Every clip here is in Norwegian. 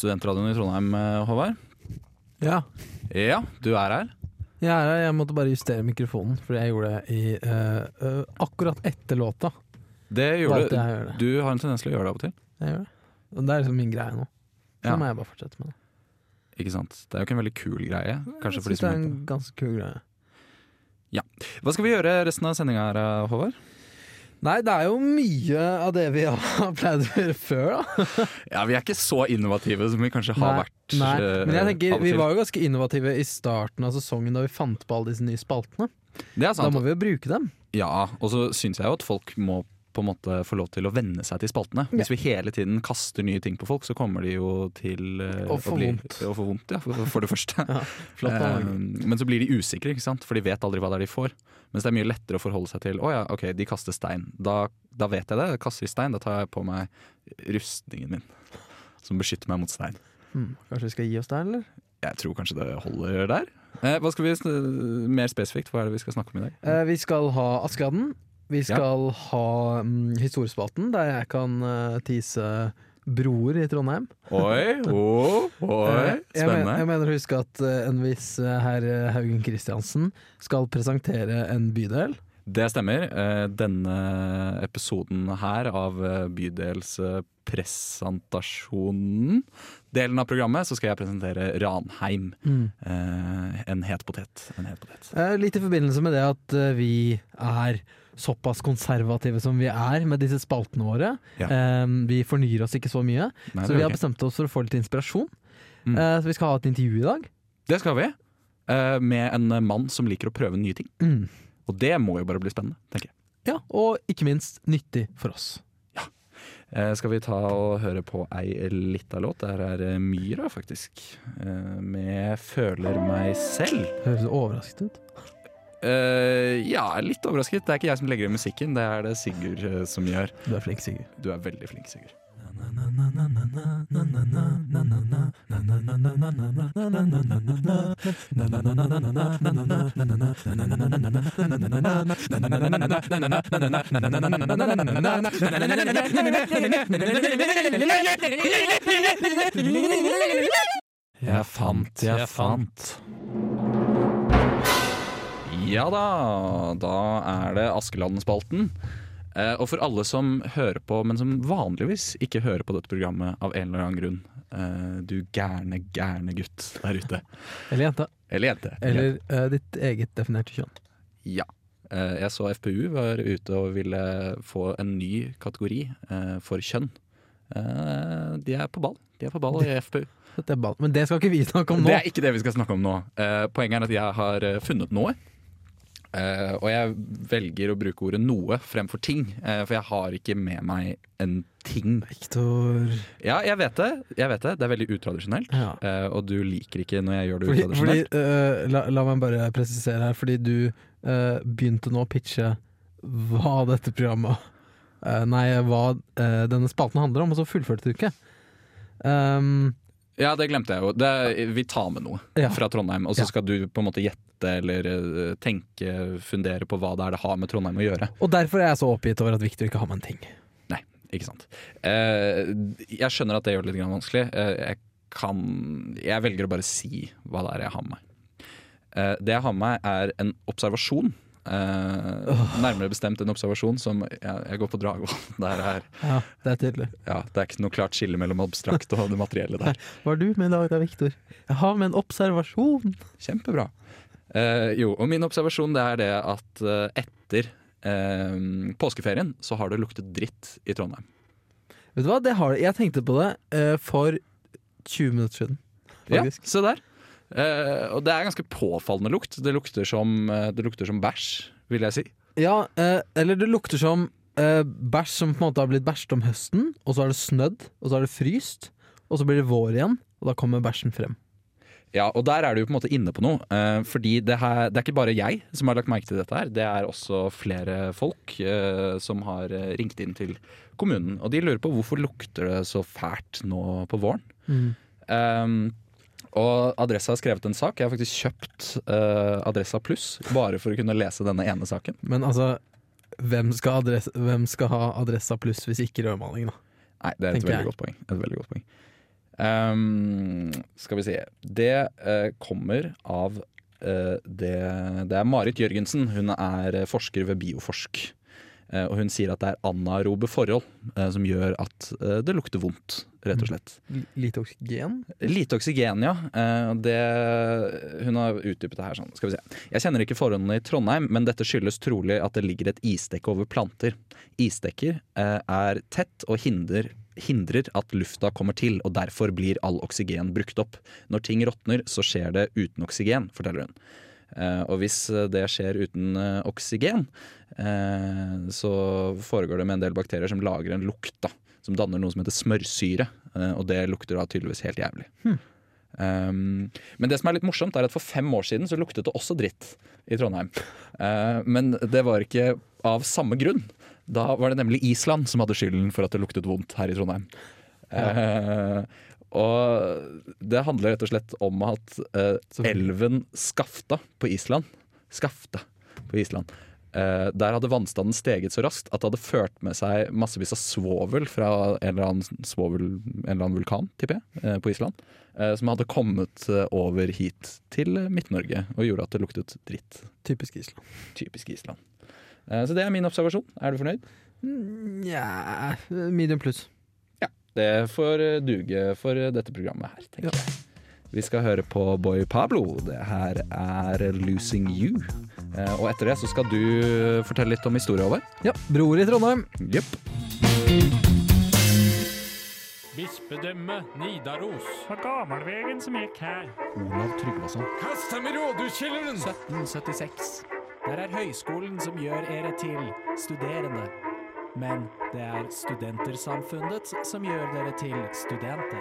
studentradioen i Trondheim, eh, Håvard. Ja. Ja, du er her. Jeg er her, jeg måtte bare justere mikrofonen, fordi jeg gjorde det i uh, akkurat etter låta. Det gjorde det. Du har en tendens til å gjøre det av og til. Jeg gjør det. Og det er liksom min greie nå. Så Ja. må jeg bare fortsette med det. Ikke sant? Det er jo ikke en veldig kul greie. Kanskje Jeg de det er en ganske kul greie. Ja. Hva skal vi gjøre resten av sendinga her, Håvard? Nei, det er jo mye av det vi har pleid å gjøre før, da. Ja, Vi er ikke så innovative som vi kanskje har Nei, vært. Nei, eh, men jeg tenker vi var jo ganske innovative i starten av sesongen da vi fant på alle disse nye spaltene. Det er Da må vi jo bruke dem. Ja, og så syns jeg jo at folk må på en måte få lov til å venne seg til spaltene. Ja. Hvis vi hele tiden kaster nye ting på folk, så kommer de jo til eh, Å få bli- vondt. Å få vondt, ja, for, for det første. Ja, Eh, men så blir de usikre, ikke sant? for de vet aldri hva det er de får. Mens det er mye lettere å forholde seg til å ja, ok, de kaster stein. Da, da vet jeg det. Kaster de stein, da tar jeg på meg rustningen min. Som beskytter meg mot stein. Hmm, kanskje vi skal gi oss der, eller? Jeg tror kanskje det holder der. Eh, hva skal vi Mer spesifikt, hva er det vi skal snakke om i dag? Eh, vi skal ha Askeladden. Vi skal ha um, Historiespalten, der jeg kan uh, tise broer i Trondheim. Oi, oh, oi, Eh, jeg, men, spennende. jeg mener å huske at eh, en viss eh, herr eh, Haugen Christiansen skal presentere en bydel. Det stemmer. Eh, Denne episoden her av eh, Bydelspresentasjonen, delen av programmet, så skal jeg presentere Ranheim. Mm. En het potet. En het potet. Eh, litt i forbindelse med det at eh, vi er såpass konservative som vi er med disse spaltene våre. Ja. Um, vi fornyer oss ikke så mye, Nei, så vi har bestemt oss for å få litt inspirasjon. Mm. Uh, så vi skal ha et intervju i dag. det skal vi. Uh, Med en mann som liker å prøve nye ting. Mm. Og det må jo bare bli spennende, tenker jeg. Ja, og ikke minst nyttig for oss. Eh, Skal vi ta og høre på ei lita låt? Der er Myra, faktisk. Uh, Med 'Føler meg selv'. Høres overrasket ut. Eh, ja, litt overrasket. Det er ikke jeg som legger inn musikken, det er det Sigurd uh, som gjør. Du er flink, Sigurd. Du er veldig flink, Sigurd. Jeg fant, jeg fant. Ja da, da er det Askeladden-spalten. Eh, og for alle som hører på, men som vanligvis ikke hører på dette programmet av en eller annen grunn, eh, du gærne, gærne gutt der ute. Eller jente. Eller jente. Eller eh, ditt eget definerte kjønn. Ja. Eh, jeg så FPU var ute og ville få en ny kategori for kjønn. De er på ball. De er på ball i FPU. Men det skal ikke vi snakke om nå. Det er ikke det vi skal snakke om nå. Poenget er at jeg har funnet noe. Eh, og jeg velger å bruke ordet 'noe' fremfor 'ting', uh, for jeg har ikke med meg en ting. Victor Ja, jeg vet det, jeg vet det. det er veldig utradisjonelt. ja. Uh, og du liker ikke når jeg gjør det Fordi, fordi utradisjonelt. eh, la, la meg bare presisere her, fordi du begynte nå å pitche hva dette programmet Nei, hva denne spalten handler om, og så fullførte du ikke. Um, Ja, det glemte jeg jo. Det, vi tar med noe Ja. fra Trondheim, og så skal du på en måte gjette eller eh, tenke, fundere på hva det er det har med Trondheim å gjøre. og derfor er jeg så oppgitt over at Victor ikke har med en ting. Nei, ikke sant. Eh, jeg skjønner at det gjør det litt vanskelig. Eh, jeg kan Jeg velger å bare si hva det er jeg har med meg. Det jeg har med meg, er en observasjon. Eh, Nærmere bestemt en observasjon som Jeg, jeg går på Dragvoll. Der er, Ja, det er tydelig. ja, det er ikke noe klart skille mellom abstrakt og det materielle der. Hva har du med i dag da, Victor? Jeg har med en observasjon. Kjempebra. Eh, jo, og min observasjon det er det at eh, etter eh, påskeferien så har det luktet dritt i Trondheim. Vet du hva, det har, jeg tenkte på det eh, for 20 minutter siden. Ja, se der. Eh, og det er ganske påfallende lukt. Det lukter som, eh, det lukter som bæsj, vil jeg si. Ja, eh, eller det lukter som eh, bæsj som på en måte har blitt bæsjet om høsten, og så har det snødd, og så har det fryst, og så blir det vår igjen, og da kommer bæsjen frem. Ja, og der er du på en måte inne på noe. Uh, fordi det, her, det er ikke bare jeg som har lagt merke til dette her. Det er også flere folk uh, som har eh, ringt inn til kommunen. Og de lurer på hvorfor lukter det så fælt nå på våren. Um, og Adressa har skrevet en sak. Jeg har faktisk kjøpt uh, Adressa Pluss bare for å kunne lese denne ene saken. Men altså, hvem skal, adresse, hvem skal ha Adressa pluss hvis ikke rødmaling, da? Nei, det er et veldig godt poeng. Et veldig godt poeng. Ehm, skal vi se. Det uh, kommer av uh, det Det er Marit Jørgensen. Hun er eh, forsker ved Bioforsk. Uh, og hun sier at det er anarobe forhold som gjør at det lukter vondt, rett og slett. Lite oksygen? Lite oksygen, ja. Det, hun har utdypet det her sånn. Skal vi se. Jeg kjenner ikke forholdene i Trondheim, men dette skyldes trolig at det ligger et isdekke over planter. Isdekker er tett og hindrer, hindrer at lufta kommer til, og derfor blir all oksygen brukt opp. Når ting råtner, så skjer det uten oksygen, forteller hun. Eh, og hvis det skjer uten eh, oksygen, eh, så foregår det med en del bakterier som lager en lukt, da. Som danner noe som heter smørsyre. eh, og det lukter da tydeligvis helt jævlig. Um, men det som er litt morsomt, er at for fem år siden så luktet det også dritt i Trondheim. Eh, men det var ikke av samme grunn. Da var det nemlig Island som hadde skylden for at det luktet vondt her i Trondheim. Eh, og det handler rett og slett om at eh, elven Skafta på Island Skafta på Island eh, Der hadde vannstanden steget så raskt at det hadde ført med seg massevis av svovel fra en eller annen, svovel, en eller annen vulkan, tipper jeg, eh, på Island. eh, Som hadde kommet eh, over hit til Midt-Norge og gjorde at det luktet dritt. Typisk Island. Typisk Island. Eh, Så det er min observasjon. Er du fornøyd? Nja Medium pluss. Ja. Det får eh, duge for eh, dette programmet her, tenker jeg. Vi skal høre på Boy Pablo. Det her er 'Losing You'. Eh, Og etter det så skal du fortelle litt om historien vår. Ja, Bror i Trondheim. Jepp. Bispedømme Nidaros. På gammelvegen som gikk her. Olav Tryggvason. Kast dem i rådhuskjelleren! 1776. Der er høyskolen som gjør dere til studerende. Men det er studentersamfunnet som gjør dere til studenter.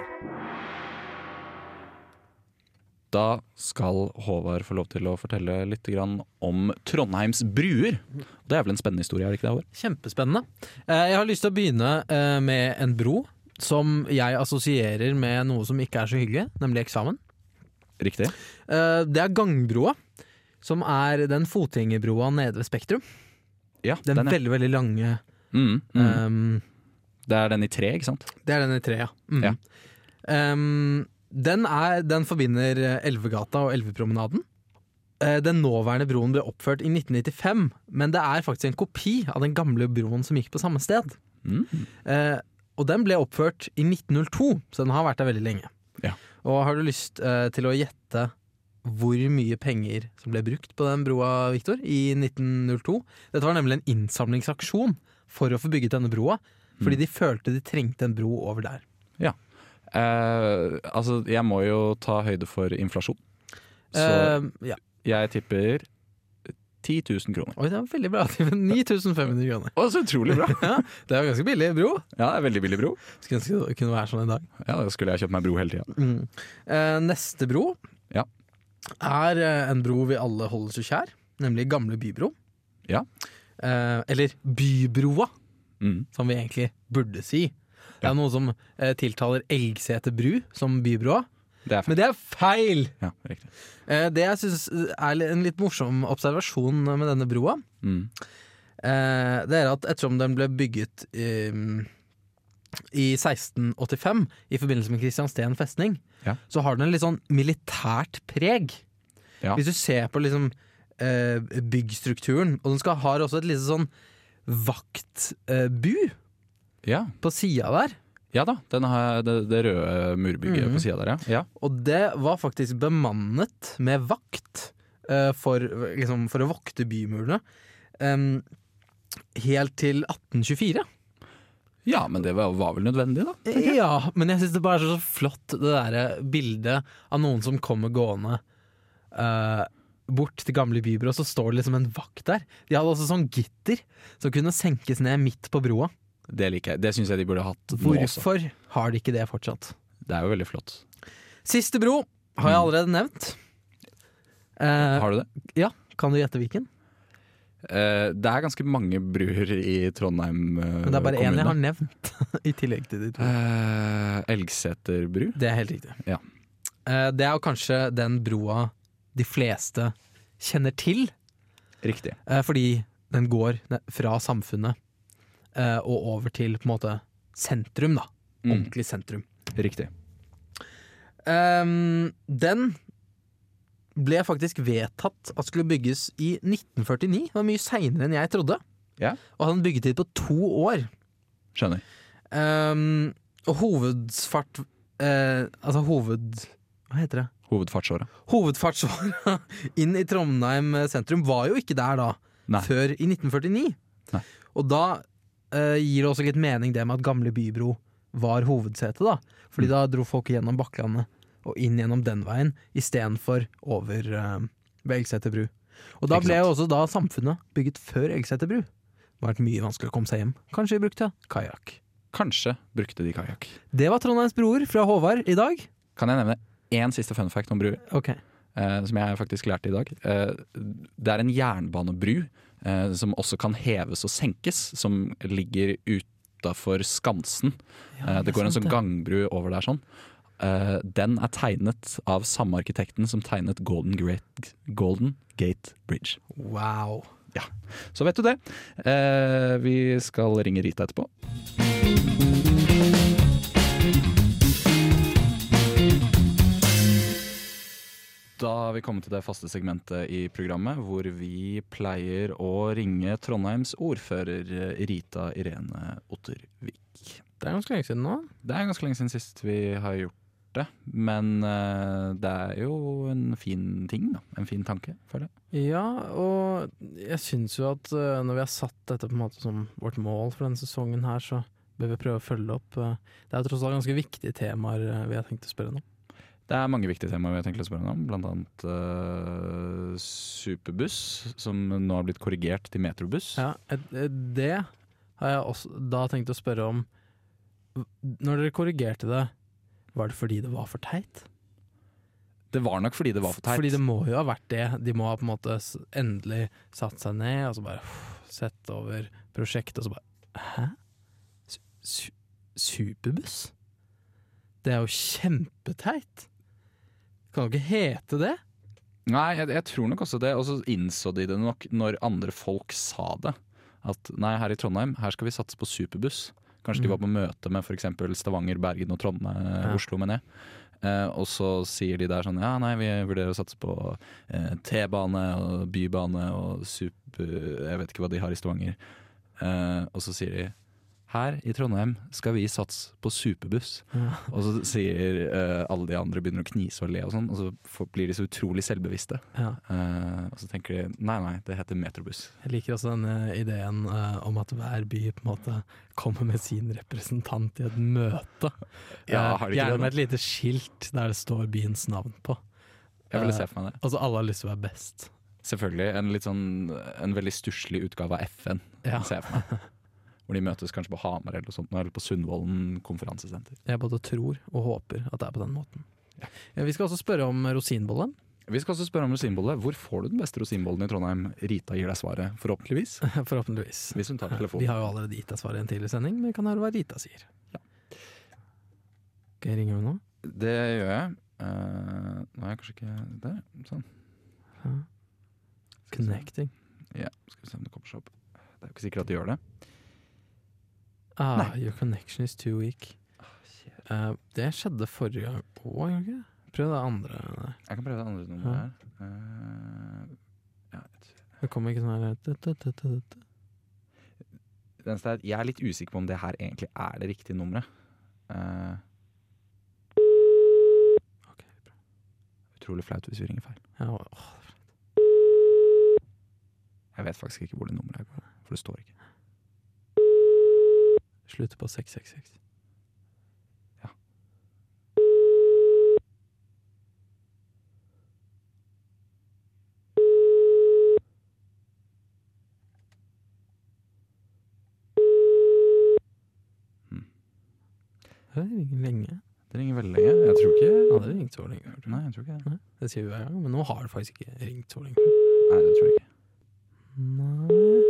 Da skal Håvard få lov til å fortelle litt om Trondheims bruer. Det er vel en spennende historie, er det ikke det, Håvard? Kjempespennende. Eh, Jeg har lyst til å begynne eh, med en bro som jeg assosierer med noe som ikke er så hyggelig, nemlig eksamen. Riktig. Eh, Det er gangbroa, som er den fotgjengerbroa nede ved Spektrum. Ja, Den, den veldig, veldig lange Mm, mm. Um, Det er den i tre, ikke sant? Det er den i tre, ja. Mm. Ja. Um, den, er, den forbinder eh, Elvegata og Elvepromenaden. Eh, Den nåværende broen ble oppført i 1995, men det er faktisk en kopi av den gamle broen som gikk på samme sted. Mm. Eh, og den ble oppført i 1902, så den har vært der veldig lenge. Ja. Og har du lyst eh, til å gjette hvor mye penger som ble brukt på den broa, Viktor, i 1902? Dette var nemlig en innsamlingsaksjon for å få bygget denne broa, fordi Mm. de følte de trengte en bro over der. Eh, altså, jeg må jo ta høyde for inflasjon. Så Eh, ja. jeg tipper 10 000 kroner. Oi, det var veldig bra. 9500 kroner. Å, så utrolig bra! Ja, det er jo ganske billig bro. Ja, det er veldig billig bro. Skulle ønske det kunne være sånn en dag. Ja, Da skulle jeg kjøpt meg bro hele tida. Mm. Eh, neste bro Ja. Er eh, en bro vi alle holder så kjær, nemlig Gamle Bybro. Ja. Eh, eller Bybroa, Mm. som vi egentlig burde si. Det Ja. er noe som eh, tiltaler Elgseter bru som bybroa, Det men det er feil! Ja. Eh, det jeg syns er en litt morsom observasjon med denne broa, Mm. eh, det er at ettersom den ble bygget eh, i 1685 i forbindelse med Kristiansten festning, Ja. så har den en litt sånn militært preg. Ja. Hvis du ser på liksom eh, byggstrukturen, og den skal, har også et lite sånn vaktbu Ja. på sida der. ja da, den har det, det røde murbygget mm. på sida der, ja. Og det var faktisk bemannet med vakt eh, for, liksom, for å vokte bymurene. em, helt til 1824. Ja, men det var, var vel nødvendig, da. Ja, men jeg syns det bare er så flott det derre bildet av noen som kommer gående Uh, bort til gamle bybro, og så står det liksom en vakt der. De hadde også sånn gitter som kunne senkes ned midt på broa. Det liker jeg. Det syns jeg de burde hatt nå også. Hvorfor har de ikke det fortsatt? Det er jo veldig flott. Siste bro har jeg allerede nevnt. Eh, Har du det? Ja. kan du gjette hvilken? Eh, det er ganske mange bruer i Trondheim eh, Men det er bare én jeg har nevnt, i tillegg til de to. Uh, Elgseter bru. Det er helt riktig. Ja. Eh, det er jo kanskje den broa de fleste kjenner til, Riktig. eh, fordi den går fra samfunnet eh, og over til på en måte sentrum, da. Mm. Ordentlig sentrum. Riktig. Ehm, den ble faktisk vedtatt at skulle bygges i 1949. Det var mye seinere enn jeg trodde. Ja. Og hadde en byggetid på to år. Skjønner. Um, og hovedfart eh, Altså hoved... Hva heter det? Hovedfartsåra. Hovedfartsåra inn i Trondheim sentrum var jo ikke der da, Nei. før i 1949. Nei. Og da eh, gir det også litt mening det med at Gamle Bybro var hovedsetet, da. Fordi Mm. da dro folk gjennom Bakklandet og inn gjennom den veien istedenfor over uh, ved Elgseter bru. Og da ble jo også da samfunnet bygget før Elgseter bru. Det har vært mye vanskelig å komme seg hjem. Kanskje de brukte kajakk. Kanskje brukte de kajakk. Det var Trondheims broer fra Håvard i dag. Kan jeg nevne én siste fun fact om bruer? Okay. Uh, som jeg faktisk lærte i dag. Uh, det er en jernbanebru uh, som også kan heves og senkes, som ligger utafor Skansen. Eh, det går en sånn gangbru over der sånn. Eh, den er tegnet av samme arkitekten som tegnet Golden, Great, Golden Gate Bridge. Wow. Så vet du det. Uh, vi skal ringe Rita etterpå. Da har vi kommet til det faste segmentet i programmet hvor vi pleier å ringe Trondheims ordfører eh, Rita Irene Ottervik. Det er ganske lenge siden nå. Det er ganske lenge siden sist vi har gjort det, men eh, det er jo en fin ting, da. En fin tanke, føler jeg. Ja, og jeg syns jo at eh, når vi har satt dette på en måte som vårt mål for denne sesongen her, så bør vi prøve å følge opp. eh, Det er jo tross alt ganske viktige temaer vi har tenkt å spørre om. Det er mange viktige temaer vi har tenkt å spørre om, annet eh, superbuss, som nå har blitt korrigert til metrobuss. Ja, et- et- det har jeg også da tenkt å spørre om. Når dere korrigerte det, var det fordi det var for teit? Det var nok fordi det var for teit. Fordi det må jo ha vært det. De må ha på en måte endelig satt seg ned og så bare uff, sett over prosjektet, og så bare Hæ? Su su superbuss? Det er jo kjempeteit! Kan jo ikke hete det. Nei, jeg, jeg tror nok også det. Og så innså de det nok når andre folk sa det. At nei, her i Trondheim, her skal vi satse på superbuss. Kanskje de Mm. var på møte med f.eks. Stavanger, Bergen og Trondheim, Ja. Oslo, mener jeg. Eh, og så sier de der sånn ja, nei, vi vurderer å satse på eh, T-bane og bybane og super Jeg vet ikke hva de har i Stavanger. Eh, og så sier de her i Trondheim skal vi satse på superbuss. Og så sier uh, alle de andre begynner å knise og le og sånn, og så blir de så utrolig selvbevisste. Ja. Uh, og så tenker de nei, nei, det heter metrobuss. Jeg liker også denne ideen uh, om at hver by på en måte kommer med sin representant i et møte. Ja, har de ikke Gjerne med et lite skilt der det står byens navn på. Jeg ville se for meg det. Altså alle har lyst til å være best. Selvfølgelig. En litt sånn En veldig stusslig utgave av FN, Ja. ser jeg for meg. Hvor de møtes kanskje på Hamar eller, sånt, eller på Sundvolden konferansesenter. Jeg både tror og håper at det er på den måten. Ja, vi skal også spørre om rosinbolle. Vi skal også spørre om rosinbolle. Hvor får du den beste rosinbollen i Trondheim? Rita gir deg svaret, forhåpentligvis. Forhåpentligvis. Hvis hun tar Vi har jo allerede gitt deg svaret i en tidligere sending, men det kan høre hva Rita sier. Skal jeg ringe henne nå? Det gjør jeg. Uh, nå er jeg kanskje ikke der. Sånn. Ja. Connecting. Ja, skal vi se om det kommer seg opp. Det er jo ikke sikkert at det gjør det. Ah, your connection is too weak. Uh, det skjedde forrige gang òg, gjorde det? Prøv det andre. Nei. Jeg kan prøve det andre nummeret her. Uh, ja, Det kommer ikke sånn her er at jeg er litt usikker på om det her egentlig er det riktige nummeret. Uh, okay, bra. utrolig flaut hvis vi ringer feil. Ja, åh, Jeg vet faktisk ikke hvor det nummeret er, for det står ikke. Slutter på 666. Ja. Det ringer lenge. Det ringer veldig lenge. Jeg tror ikke Ja, det ringt så lenge. Nei, jeg tror ikke det. Det sier vi hver gang, men nå har det faktisk ikke ringt så lenge. Nei, det tror jeg ikke. Nei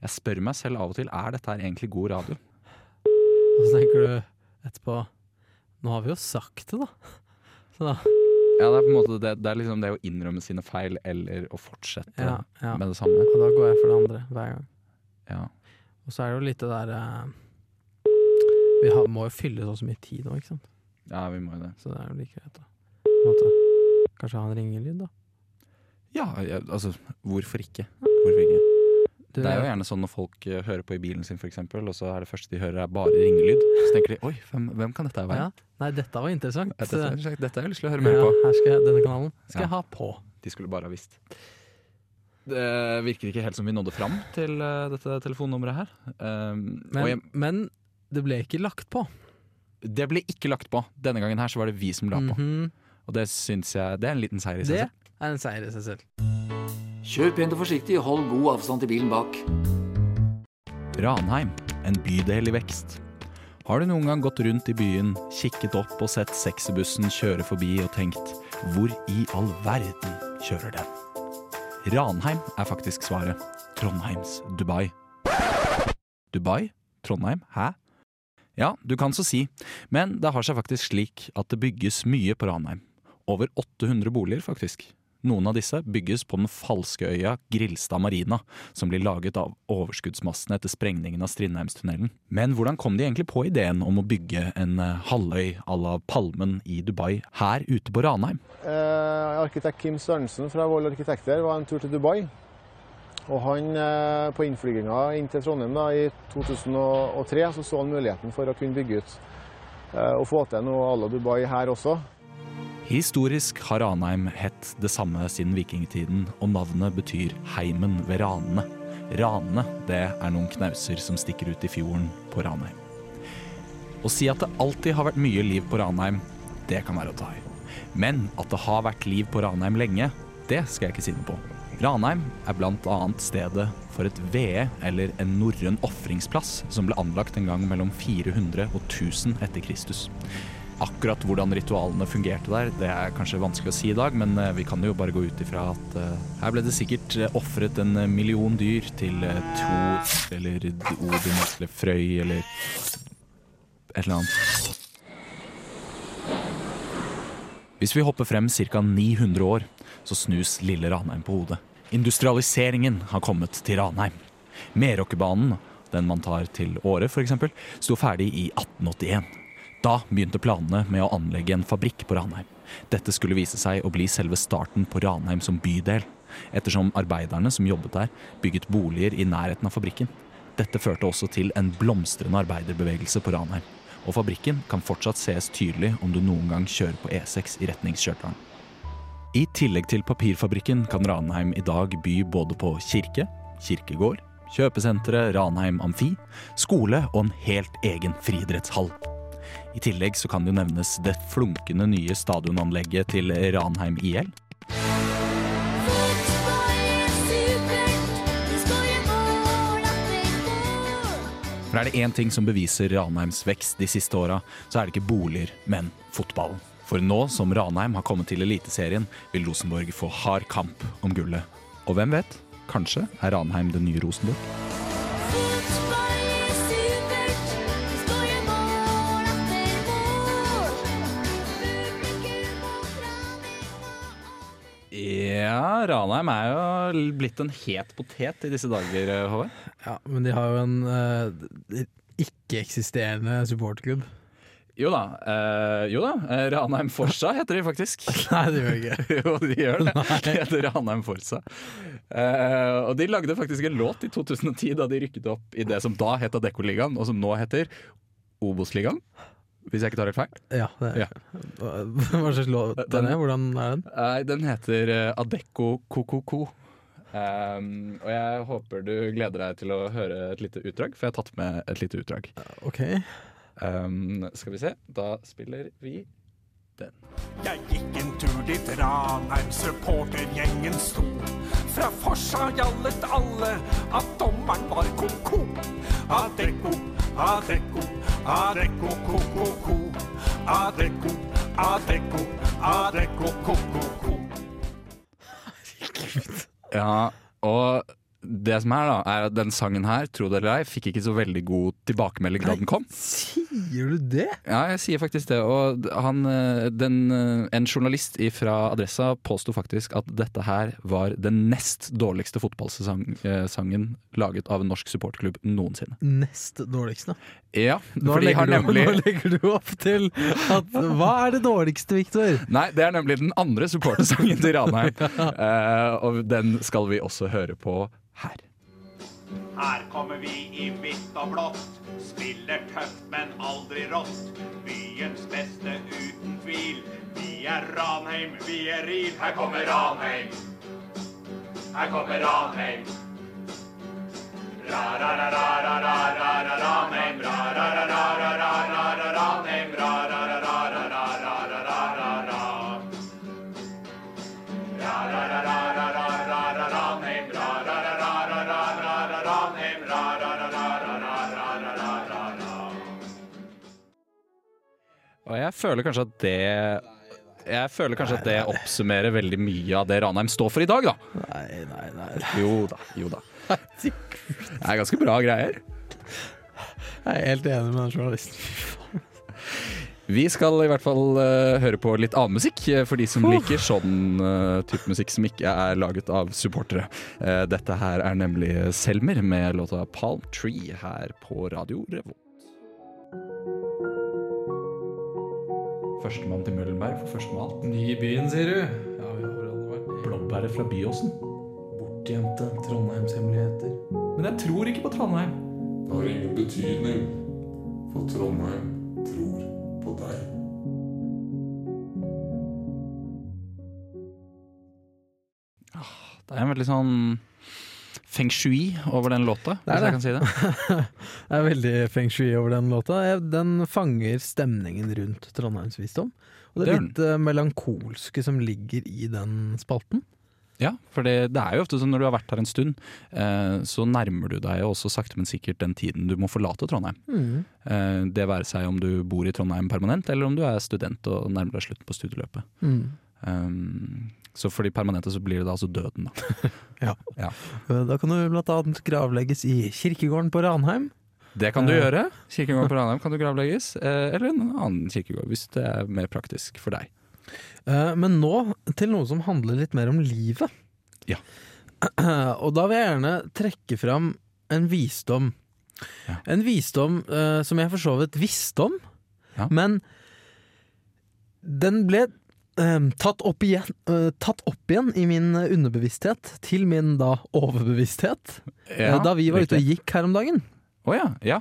Jeg spør meg selv av og til er dette her egentlig god radio. Og så tenker du etterpå Nå har vi jo sagt det, da. Så da Ja, det er på en måte det, det er liksom det å innrømme sine feil eller å fortsette Ja, ja. med det samme. Og da går jeg for det andre hver gang. Ja. Og så er det jo litt det der eh, Vi har, må jo fylle så mye tid nå, ikke sant. Ja, vi må jo det. Så det er jo like greit, da. Måte. Kanskje ha en ringelyd, da. Ja, ja, altså, hvorfor ikke? Hvorfor ikke? Det er jo gjerne sånn når folk eh, hører på i bilen sin, for eksempel, og så er det første de hører er bare ringelyd. Så tenker de oi, hvem, hvem kan dette være? ja. Nei, dette var interessant. Ja, Dette, er- dette har jeg lyst til å høre mer Ja, på. her skal jeg, denne kanalen skal jeg ha på. De skulle bare ha visst. Det virker ikke helt som vi nådde fram til eh, dette telefonnummeret her. Um, Men, jeg, men det ble ikke lagt på. det ble ikke lagt på. Denne gangen her så var det vi som la på. Mhm. Og det syns jeg Det er en liten seier i seg selv. Det er en seier i seg selv. Kjør pent og forsiktig, hold god avstand til bilen bak. Ranheim, en bydel i vekst. Har du noen gang gått rundt i byen, kikket opp og sett sexybussen kjøre forbi og tenkt hvor i all verden kjører den? Ranheim er faktisk svaret. Trondheims Dubai. Dubai? Trondheim? Hæ? Ja, du kan så si, men det har seg faktisk slik at det bygges mye på Ranheim. Over 800 boliger, faktisk. Noen av disse bygges på den falske øya Grilstad Marina, som blir laget av overskuddsmassene etter sprengningen av Strindheimstunnelen. Men hvordan kom de egentlig på ideen om å bygge en eh, halvøy à la Palmen i Dubai her ute på Ranheim? Eh, arkitekt Kim Sørensen fra Vold Arkitekter var en tur til Dubai. Og han, eh, på innflyginga inn til Trondheim da, i 2003 så, så han muligheten for å kunne bygge ut eh, og få til noe à la Dubai her også. Historisk har Ranheim hett det samme siden vikingtiden, og navnet betyr heimen ved ranene. Ranene, det er noen knauser som stikker ut i fjorden på Ranheim. Å si at det alltid har vært mye liv på Ranheim, det kan være å ta i. Men at det har vært liv på Ranheim lenge, det skal jeg ikke si noe på. Ranheim er annet stedet for et vede, eller en norrøn ofringsplass, som ble anlagt en gang mellom 400 og 1000 etter Kristus. Akkurat hvordan ritualene fungerte der, det er kanskje vanskelig å si i dag, men eh, vi kan jo bare gå ut ifra at eh, her ble det sikkert eh, ofret en million dyr til Thor eller Odin eller Frøy eller et eller annet. Hvis vi hopper frem ca. 900 år, så snus lille Ranheim på hodet. Industrialiseringen har kommet til Ranheim. Meråkerbanen, den man tar til Åre f.eks., sto ferdig i 1881. Da begynte planene med å anlegge en fabrikk på Ranheim. Dette skulle vise seg å bli selve starten på Ranheim som bydel, ettersom arbeiderne som jobbet der, bygget boliger i nærheten av fabrikken. Dette førte også til en blomstrende arbeiderbevegelse på Ranheim. Og fabrikken kan fortsatt ses tydelig om du noen gang kjører på E6 i retning. I tillegg til papirfabrikken kan Ranheim i dag by både på kirke, kirkegård, kjøpesenteret Ranheim Amfi, skole og en helt egen friidrettshall. I tillegg så kan det jo nevnes det flunkende nye stadionanlegget til Ranheim IL. For er det én ting som beviser Ranheims vekst de siste åra, så er det ikke boliger, men fotballen. For nå som Ranheim har kommet til Eliteserien, vil Rosenborg få hard kamp om gullet. Og hvem vet? Kanskje er Ranheim det nye Rosenborg? Ja, Ranheim er jo blitt en het potet i disse dager, Håvard. Ja, men de har jo en uh, ikke-eksisterende supporterklubb. Jo da. Uh, jo da. eh, Ranheim Forsa heter de faktisk. Nei, det gjør de ikke. jo, de gjør det. De heter Ranheim Forsa. Uh, og de lagde faktisk en låt i 2010 da de rykket opp i det som da het Adeccoligaen, og som nå heter Obos-ligaen. Hvis jeg ikke tar helt feil. Ja, det er. Ja. Hva slags låt den er? Hvordan er den? Den heter eh, Adecco Kokoko. Um, og jeg håper du gleder deg til å høre et lite utdrag, for jeg har tatt med et lite utdrag. Ok. Um, skal vi se, da spiller vi den. Jeg gikk en tur dit Ranheim supportergjengen sto. Fra Forsa gjallet alle at dommeren var ko-ko. Adecco, Adecco, Adecco, ko-ko-ko. Adecco, Adecco, Adecco, ko-ko-ko. Ja, og det som er da, er at den sangen her, tro det eller ei, fikk ikke så veldig god tilbakemelding da den kom. Sier Sier du det? Ja, jeg sier faktisk det. Og han, eh, den, eh, en journalist fra Adressa påsto faktisk at dette her var den nest dårligste fotballsangen laget av en norsk supportklubb noensinne. Nest dårligste. Ja, Nå for de har nemlig du, nå legger du opp til at Hva er det dårligste, Viktor? Nei, det er nemlig den andre supportersangen til Ranheim. Eh, og den skal vi også høre på her. Her kommer vi i hvitt og blått. Spiller tøft, men aldri rått. Byens beste uten tvil. Vi er Ranheim, vi er RIL. Her kommer Ranheim. Her kommer Ranheim. Ra-ra-ra-ra-ra-ra-ra-ra Ranheim. Ra-ra-ra-ra-ra-ra-ra Ranheim. Ra-ra-ra-ra-ra-ra-ra-ra-ra. Og jeg føler kanskje at det jeg føler kanskje at det oppsummerer veldig mye av det Ranheim står for i dag, da. Nei, nei, nei. Jo da, jo da. Det er ganske bra greier. Jeg er helt enig med den journalisten. Vi skal i hvert fall uh, høre på litt annen musikk, eh, for de som liker sånn uh, type musikk som ikke er laget av supportere. Uh, dette her er nemlig Selmer med låta 'Palm Tree' her på Radio Revolt. Førstemann til Møllenberg for første med alt. Ny i byen, sier du? Ja, vi har alle vært Blåbæret fra Byåsen. bortgjemte Trondheimshemmeligheter. Men jeg tror ikke på Trondheim. Det har ingen betydning, for Trondheim tror på deg. Det er en veldig sånn feng shui over den låta, Det er hvis jeg kan si det. Det er veldig feng shui over den låta. Den fanger stemningen rundt Trondheimsvisdom. Og det er litt eh, melankolske som ligger i den spalten. Ja, for det, det er jo ofte sånn når du har vært her en stund, eh, så nærmer du deg jo også sakte, men sikkert den tiden du må forlate Trondheim. Eh, det være seg om du bor i Trondheim permanent, eller om du er student og nærmer deg slutten på studieløpet. Um, så for de permanente så blir det da altså døden, da. Eh, Da kan du blant annet gravlegges i kirkegården på Ranheim. Det kan du Eh. gjøre. Kirkegården på Ranheim kan du gravlegges, eh, eller en annen kirkegård, hvis det er mer praktisk for deg. Eh, Men nå til noe som handler litt mer om livet. Ja. Og da vil jeg gjerne trekke fram en visdom. Ja. En visdom som jeg for så vidt visste om, Ja. men den ble tatt, opp igjen, eh, tatt opp igjen i min underbevissthet til min da overbevissthet eh, da vi var ute og gikk her om dagen. Oh, ja, ja.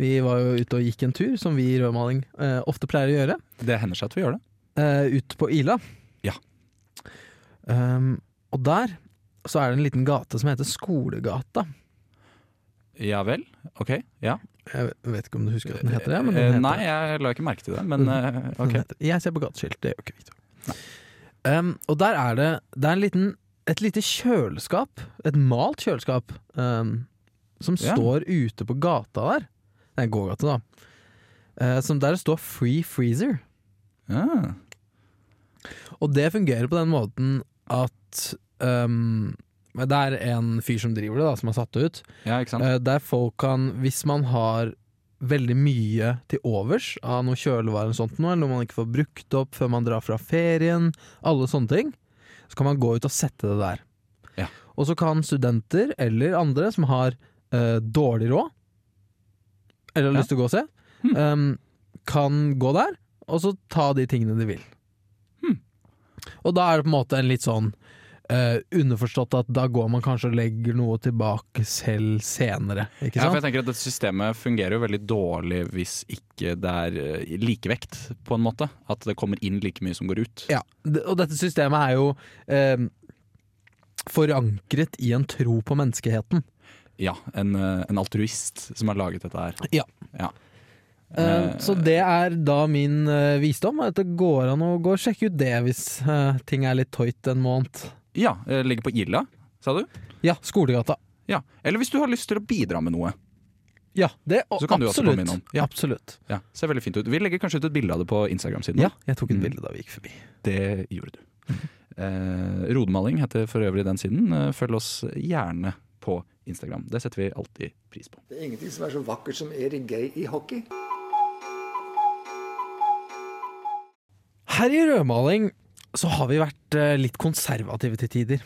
Vi var jo ute og gikk en tur, som vi i rødmaling eh, ofte pleier å gjøre. Det hender seg at vi gjør det. eh, ut på Ila. Ja. Um, og der så er det en liten gate som heter Skolegata. Ja vel? Ok. Ja. Jeg vet ikke om du husker at den heter det? Men den Eh, heter Nei, jeg la ikke merke til det, men ok. jeg ser på gateskilt, det gjør ikke Victor. Um, og der er det, det er en liten, et lite kjøleskap, et malt kjøleskap, um, som Ja. står ute på gata der. Det er en gågate, da. Uh, som der det står 'Free Freezer'. Ja. Og det fungerer på den måten at um, Det er en fyr som driver det, da, som har satt det ut. ja? Eh, der folk kan, hvis man har veldig mye til overs av noe kjølevare eller sånt noe, eller noe man ikke får brukt opp før man drar fra ferien, alle sånne ting, så kan man gå ut og sette det der. Ja. Og så kan studenter eller andre som har eh, dårlig råd, eller har Ja. lyst til å gå og se, Hmm. em, kan gå der, og så ta de tingene de vil. Hmm. Og da er det på en måte en litt sånn eh, underforstått at da går man kanskje og legger noe tilbake selv senere, ikke sant? Ja, for jeg tenker at Dette systemet fungerer jo veldig dårlig hvis ikke det er eh, likevekt, på en måte. At det kommer inn like mye som går ut. Ja, og dette systemet er jo uh, forankret i en tro på menneskeheten. Ja, en, en altruist som har laget dette her. Ja. Ja. Eh, så det er da min uh, visdom, at det går an å gå og sjekke ut det hvis uh, ting er litt tøyt en måned. Ja, eh, Ligger på Ila, sa du? Ja. Skolegata. Ja, Eller hvis du har lyst til å bidra med noe. Ja, det, og, så kan absolutt. du også komme innom. Ja. Absolutt. Ja, ser veldig fint ut. Vi legger kanskje ut et bilde av det på Instagram-siden. Ja, jeg tok et mm. bilde da vi gikk forbi. Det gjorde du. eh, Rodemaling heter for øvrig den siden. Eh, følg oss gjerne på Instagram. Det setter vi alltid pris på. Det er ingenting som er så vakkert som Erik Gay i hockey. Her i Rødmaling så har vi vært eh, litt konservative til tider.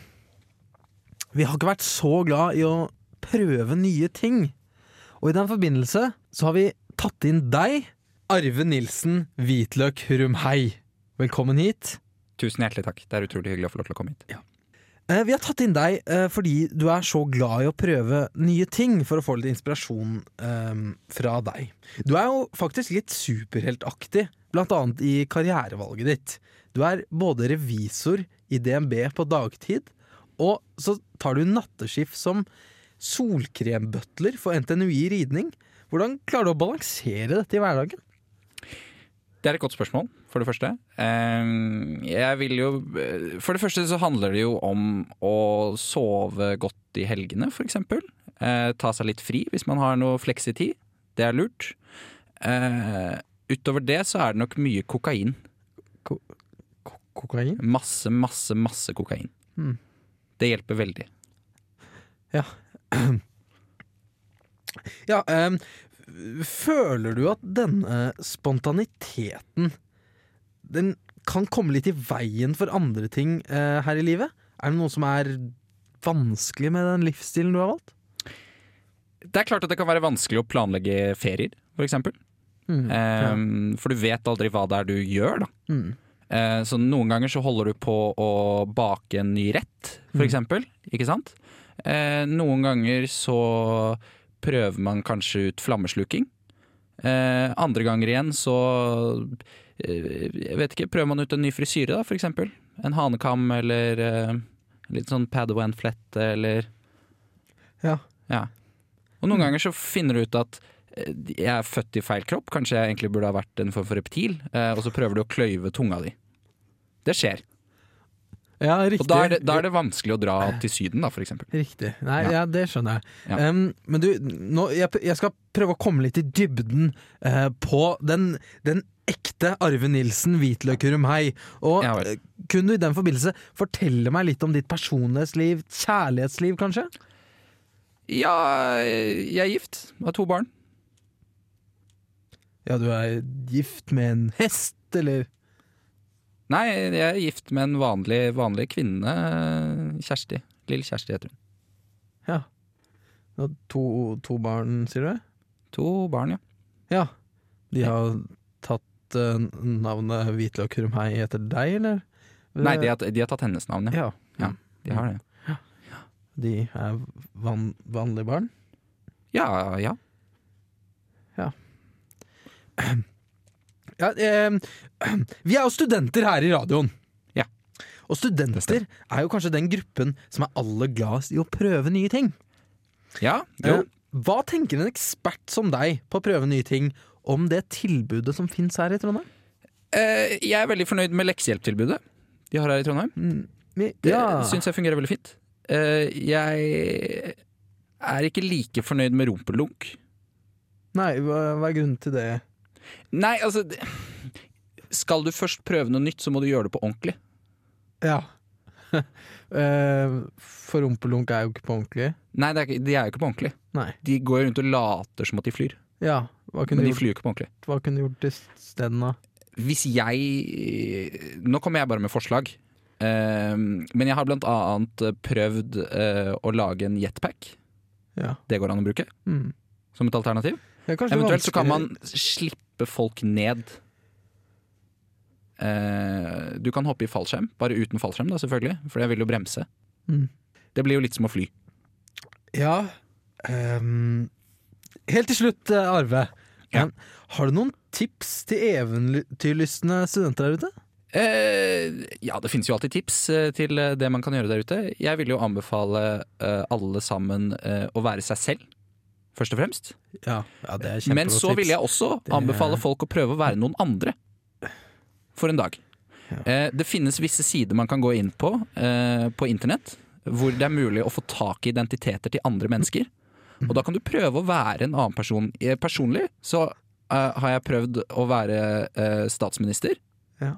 Vi har ikke vært så glad i å prøve nye ting. Og i den forbindelse så har vi tatt inn deg, Arve Nilsen Hvitløk Hurumhei. Velkommen hit. Tusen hjertelig takk. Det er utrolig hyggelig å få lov til å komme hit. Eh, Vi har tatt inn deg eh, fordi du er så glad i å prøve nye ting for å få litt inspirasjon eh, fra deg. Du er jo faktisk litt superheltaktig, blant annet i karrierevalget ditt. Du er både revisor i DNB på dagtid, og så tar du natteskift som solkrembutler for NTNUI ridning. Hvordan klarer du å balansere dette i hverdagen? Det er et godt spørsmål, for det første. Eh, Jeg vil jo For det første så handler det jo om å sove godt i helgene, eksempel. Eh, Ta seg litt fri hvis man har noe fleksitid. Det er lurt. Eh, Utover det så er det nok mye kokain. Kokain? Masse, masse, masse kokain. Hmm. Det hjelper veldig. Ja, ehm, føler du at denne spontaniteten Den kan komme litt i veien for andre ting eh, her i livet? Er det noe som er vanskelig med den livsstilen du har valgt? Det er klart at det kan være vanskelig å planlegge ferier, for eksempel. Mm, ja. Eh, For du vet aldri hva det er du gjør, da. Mm. Eh, Så noen ganger så holder du på å bake en ny rett, for Mm. eksempel. Ikke sant? Eh, Noen ganger så prøver man kanskje ut flammesluking. Eh, Andre ganger igjen så Jeg vet ikke, prøver man ut en ny frisyre, da, for eksempel. En hanekam eller eh, litt sånn padawan-flette eller Ja. ja. Og noen ganger så finner du ut at eh, jeg er født i feil kropp, kanskje jeg egentlig burde ha vært en form for reptil, eh, og så prøver du å kløyve tunga di. Det skjer. Ja, riktig. Og da er, det, da er det vanskelig å dra til Syden, da, for eksempel. Riktig. Nei, Ja. ja, det skjønner jeg. Ja. Um, men du, nå, jeg, jeg skal prøve å komme litt i dybden uh, på den, den ekte Arve Nilsen Hvitløkurum Hei. Og Ja eh, kunne du i den forbindelse fortelle meg litt om ditt personlighetsliv, kjærlighetsliv kanskje? Ja, jeg er gift. Har to barn. Ja, du er gift med en hest, eller? Nei, jeg er gift med en vanlig, vanlig kvinne. Kjersti. Lille Kjersti heter hun. Ja. To, to barn, sier du? To barn, ja. Ja. De har tatt uh, navnet Hvitløk Hei etter deg, eller? Nei, de har, de har tatt hennes navn, ja. Ja. Ja, de har det. De er van, vanlige barn? Ja, ja. Ja, eh, vi er jo studenter her i radioen. Ja. Og studenter er jo kanskje den gruppen som er aller gladest i å prøve nye ting. Ja, jo. Eh, hva tenker en ekspert som deg på å prøve nye ting om det tilbudet som fins her i Trondheim? Eh, jeg er veldig fornøyd med leksehjelptilbudet de har her i Trondheim. Vi- Det Ja. syns jeg fungerer veldig fint. Eh, jeg er ikke like fornøyd med rumpelunk. Nei, hva, hva er grunnen til det? Nei, altså Skal du først prøve noe nytt, så må du gjøre det på ordentlig. Ja. Eh, For rumpelunk er jo ikke på ordentlig. Nei, det er, ikke- de er jo ikke på ordentlig. Nei. De går rundt og later som at de flyr, Ja, men de gjort, flyr jo ikke på ordentlig. hva kunne du gjort isteden, da? Hvis jeg Nå kommer jeg bare med forslag. Eh, men jeg har blant annet prøvd eh, å lage en jetpack. Ja. Det går an å bruke Mm. som et alternativ. Eventuelt så kan man slippe folk ned. Eh, du kan hoppe i fallskjerm, bare uten fallskjerm, da selvfølgelig, for jeg vil jo bremse. Mm. Det blir jo litt som å fly. Ja Um, Helt til slutt, eh, Arve. Ja. Har du noen tips til eventyrlystne studenter der ute? Eh, ja, det finnes jo alltid tips eh, til eh, det man kan gjøre der ute. Jeg vil jo anbefale alle sammen å være seg selv, først og fremst. Ja, ja det er Men så vil jeg også anbefale folk å prøve å være noen andre for en dag. Eh, det finnes visse sider man kan gå inn på eh, på internett, hvor det er mulig å få tak i identiteter til andre mennesker. Og da kan du prøve å være en annen person. Eh, Personlig så eh, har jeg prøvd å være statsminister. Ja.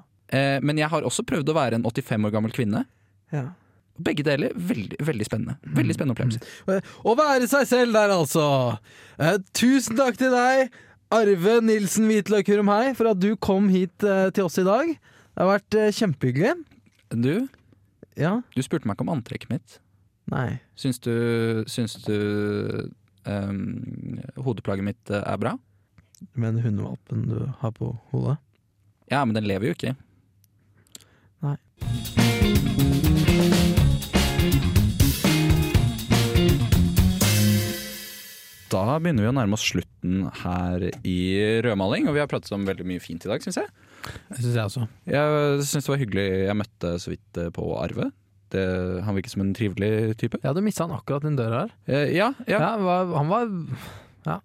Men jeg har også prøvd å være en 85 år gammel kvinne. Ja. Begge deler veldig, veldig spennende. Veldig spennende opplevelse. Eh, Å være seg selv der, altså! Eh, tusen takk til deg, Arve Nilsen Hvitløk Hurum Hei, for at du kom hit eh, til oss i dag. Det har vært eh, kjempehyggelig. Du, Ja? du spurte meg ikke om antrekket mitt. Nei. Syns du, syns du ehm, hodeplagget mitt eh, er bra? Men hundevalpen du har på hodet? Ja, men den lever jo ikke. Nei. Da begynner vi å nærme oss slutten her i rødmaling, og vi har pratet om veldig mye fint i dag, syns jeg. Det syns jeg også. Jeg syns det var hyggelig jeg møtte så vidt eh, på Arve. Det, han virket som en trivelig type. Ja, du mista han akkurat den døra her. Eh, ja, ja. Ja, var, han var ja.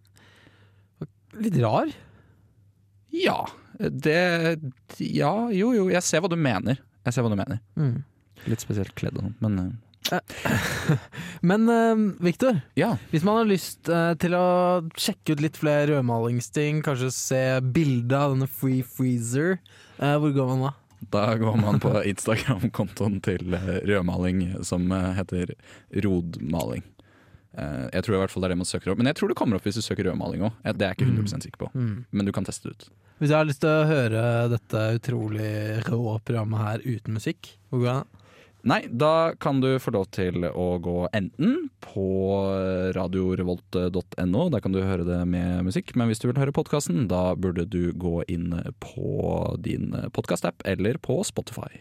litt rar. ja. Det Ja, jo jo, jeg ser hva du mener. Jeg ser hva du mener. Mm. Litt spesielt kledd og sånn, men eh, Men uh, Viktor, ja. hvis man har lyst eh, til å sjekke ut litt flere rødmalingsting, kanskje se bilde av denne Free Freezer, eh, hvor går man da? Da går man på Instagram-kontoen til eh, rødmaling som eh, heter Rodmaling. Eh, Jeg tror i hvert fall det er det man søker opp. Men jeg tror det kommer opp hvis du søker rødmaling òg. Det er jeg ikke 100 sikker på. Mm. Men du kan teste det ut. Hvis jeg har lyst til å høre dette utrolig rå programmet her uten musikk, hvor går da? Nei, da kan du få lov til å gå enten på radiorevolt.no, der kan du høre det med musikk. Men hvis du vil høre podkasten, da burde du gå inn på din podkastapp eller på Spotify.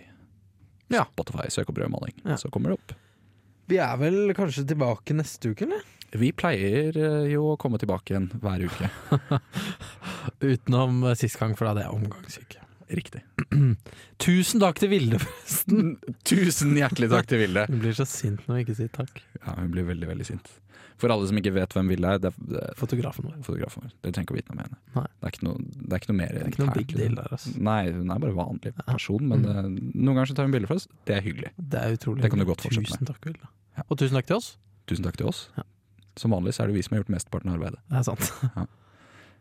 Ja. Spotify, Søk opp rødmaling, Ja. så kommer det opp. Vi er vel kanskje tilbake neste uke, eller? Vi pleier eh, jo å komme tilbake igjen hver uke. Utenom eh, sist gang, for da hadde jeg omgangssyke. Riktig. Tusen takk til Vilde, forresten. Tusen hjertelig takk til Vilde. Hun blir så sint når hun ikke sier takk. Ja, hun blir veldig, veldig sint. For alle som ikke vet hvem Vilde er, det er, det er Fotografen vår. fotografen vår. Dere trenger ikke å vite noe mer. Nei. Det er noe, det er ikke noe mer Det er ikke noe big deal der, altså. Nei, hun er bare vanlig person, men eh, noen ganger så tar hun bilder for oss. Det er hyggelig. Det er utrolig. Det kan du godt fortsette med. Tusen takk, Vilde. Ja. Og tusen takk til oss. Tusen takk til oss. Ja. Som vanlig så er det vi som har gjort mesteparten av arbeidet. Det er sant. Ja.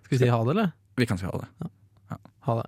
Skal vi si ha det, eller? Vi kan si ha det. Ha det.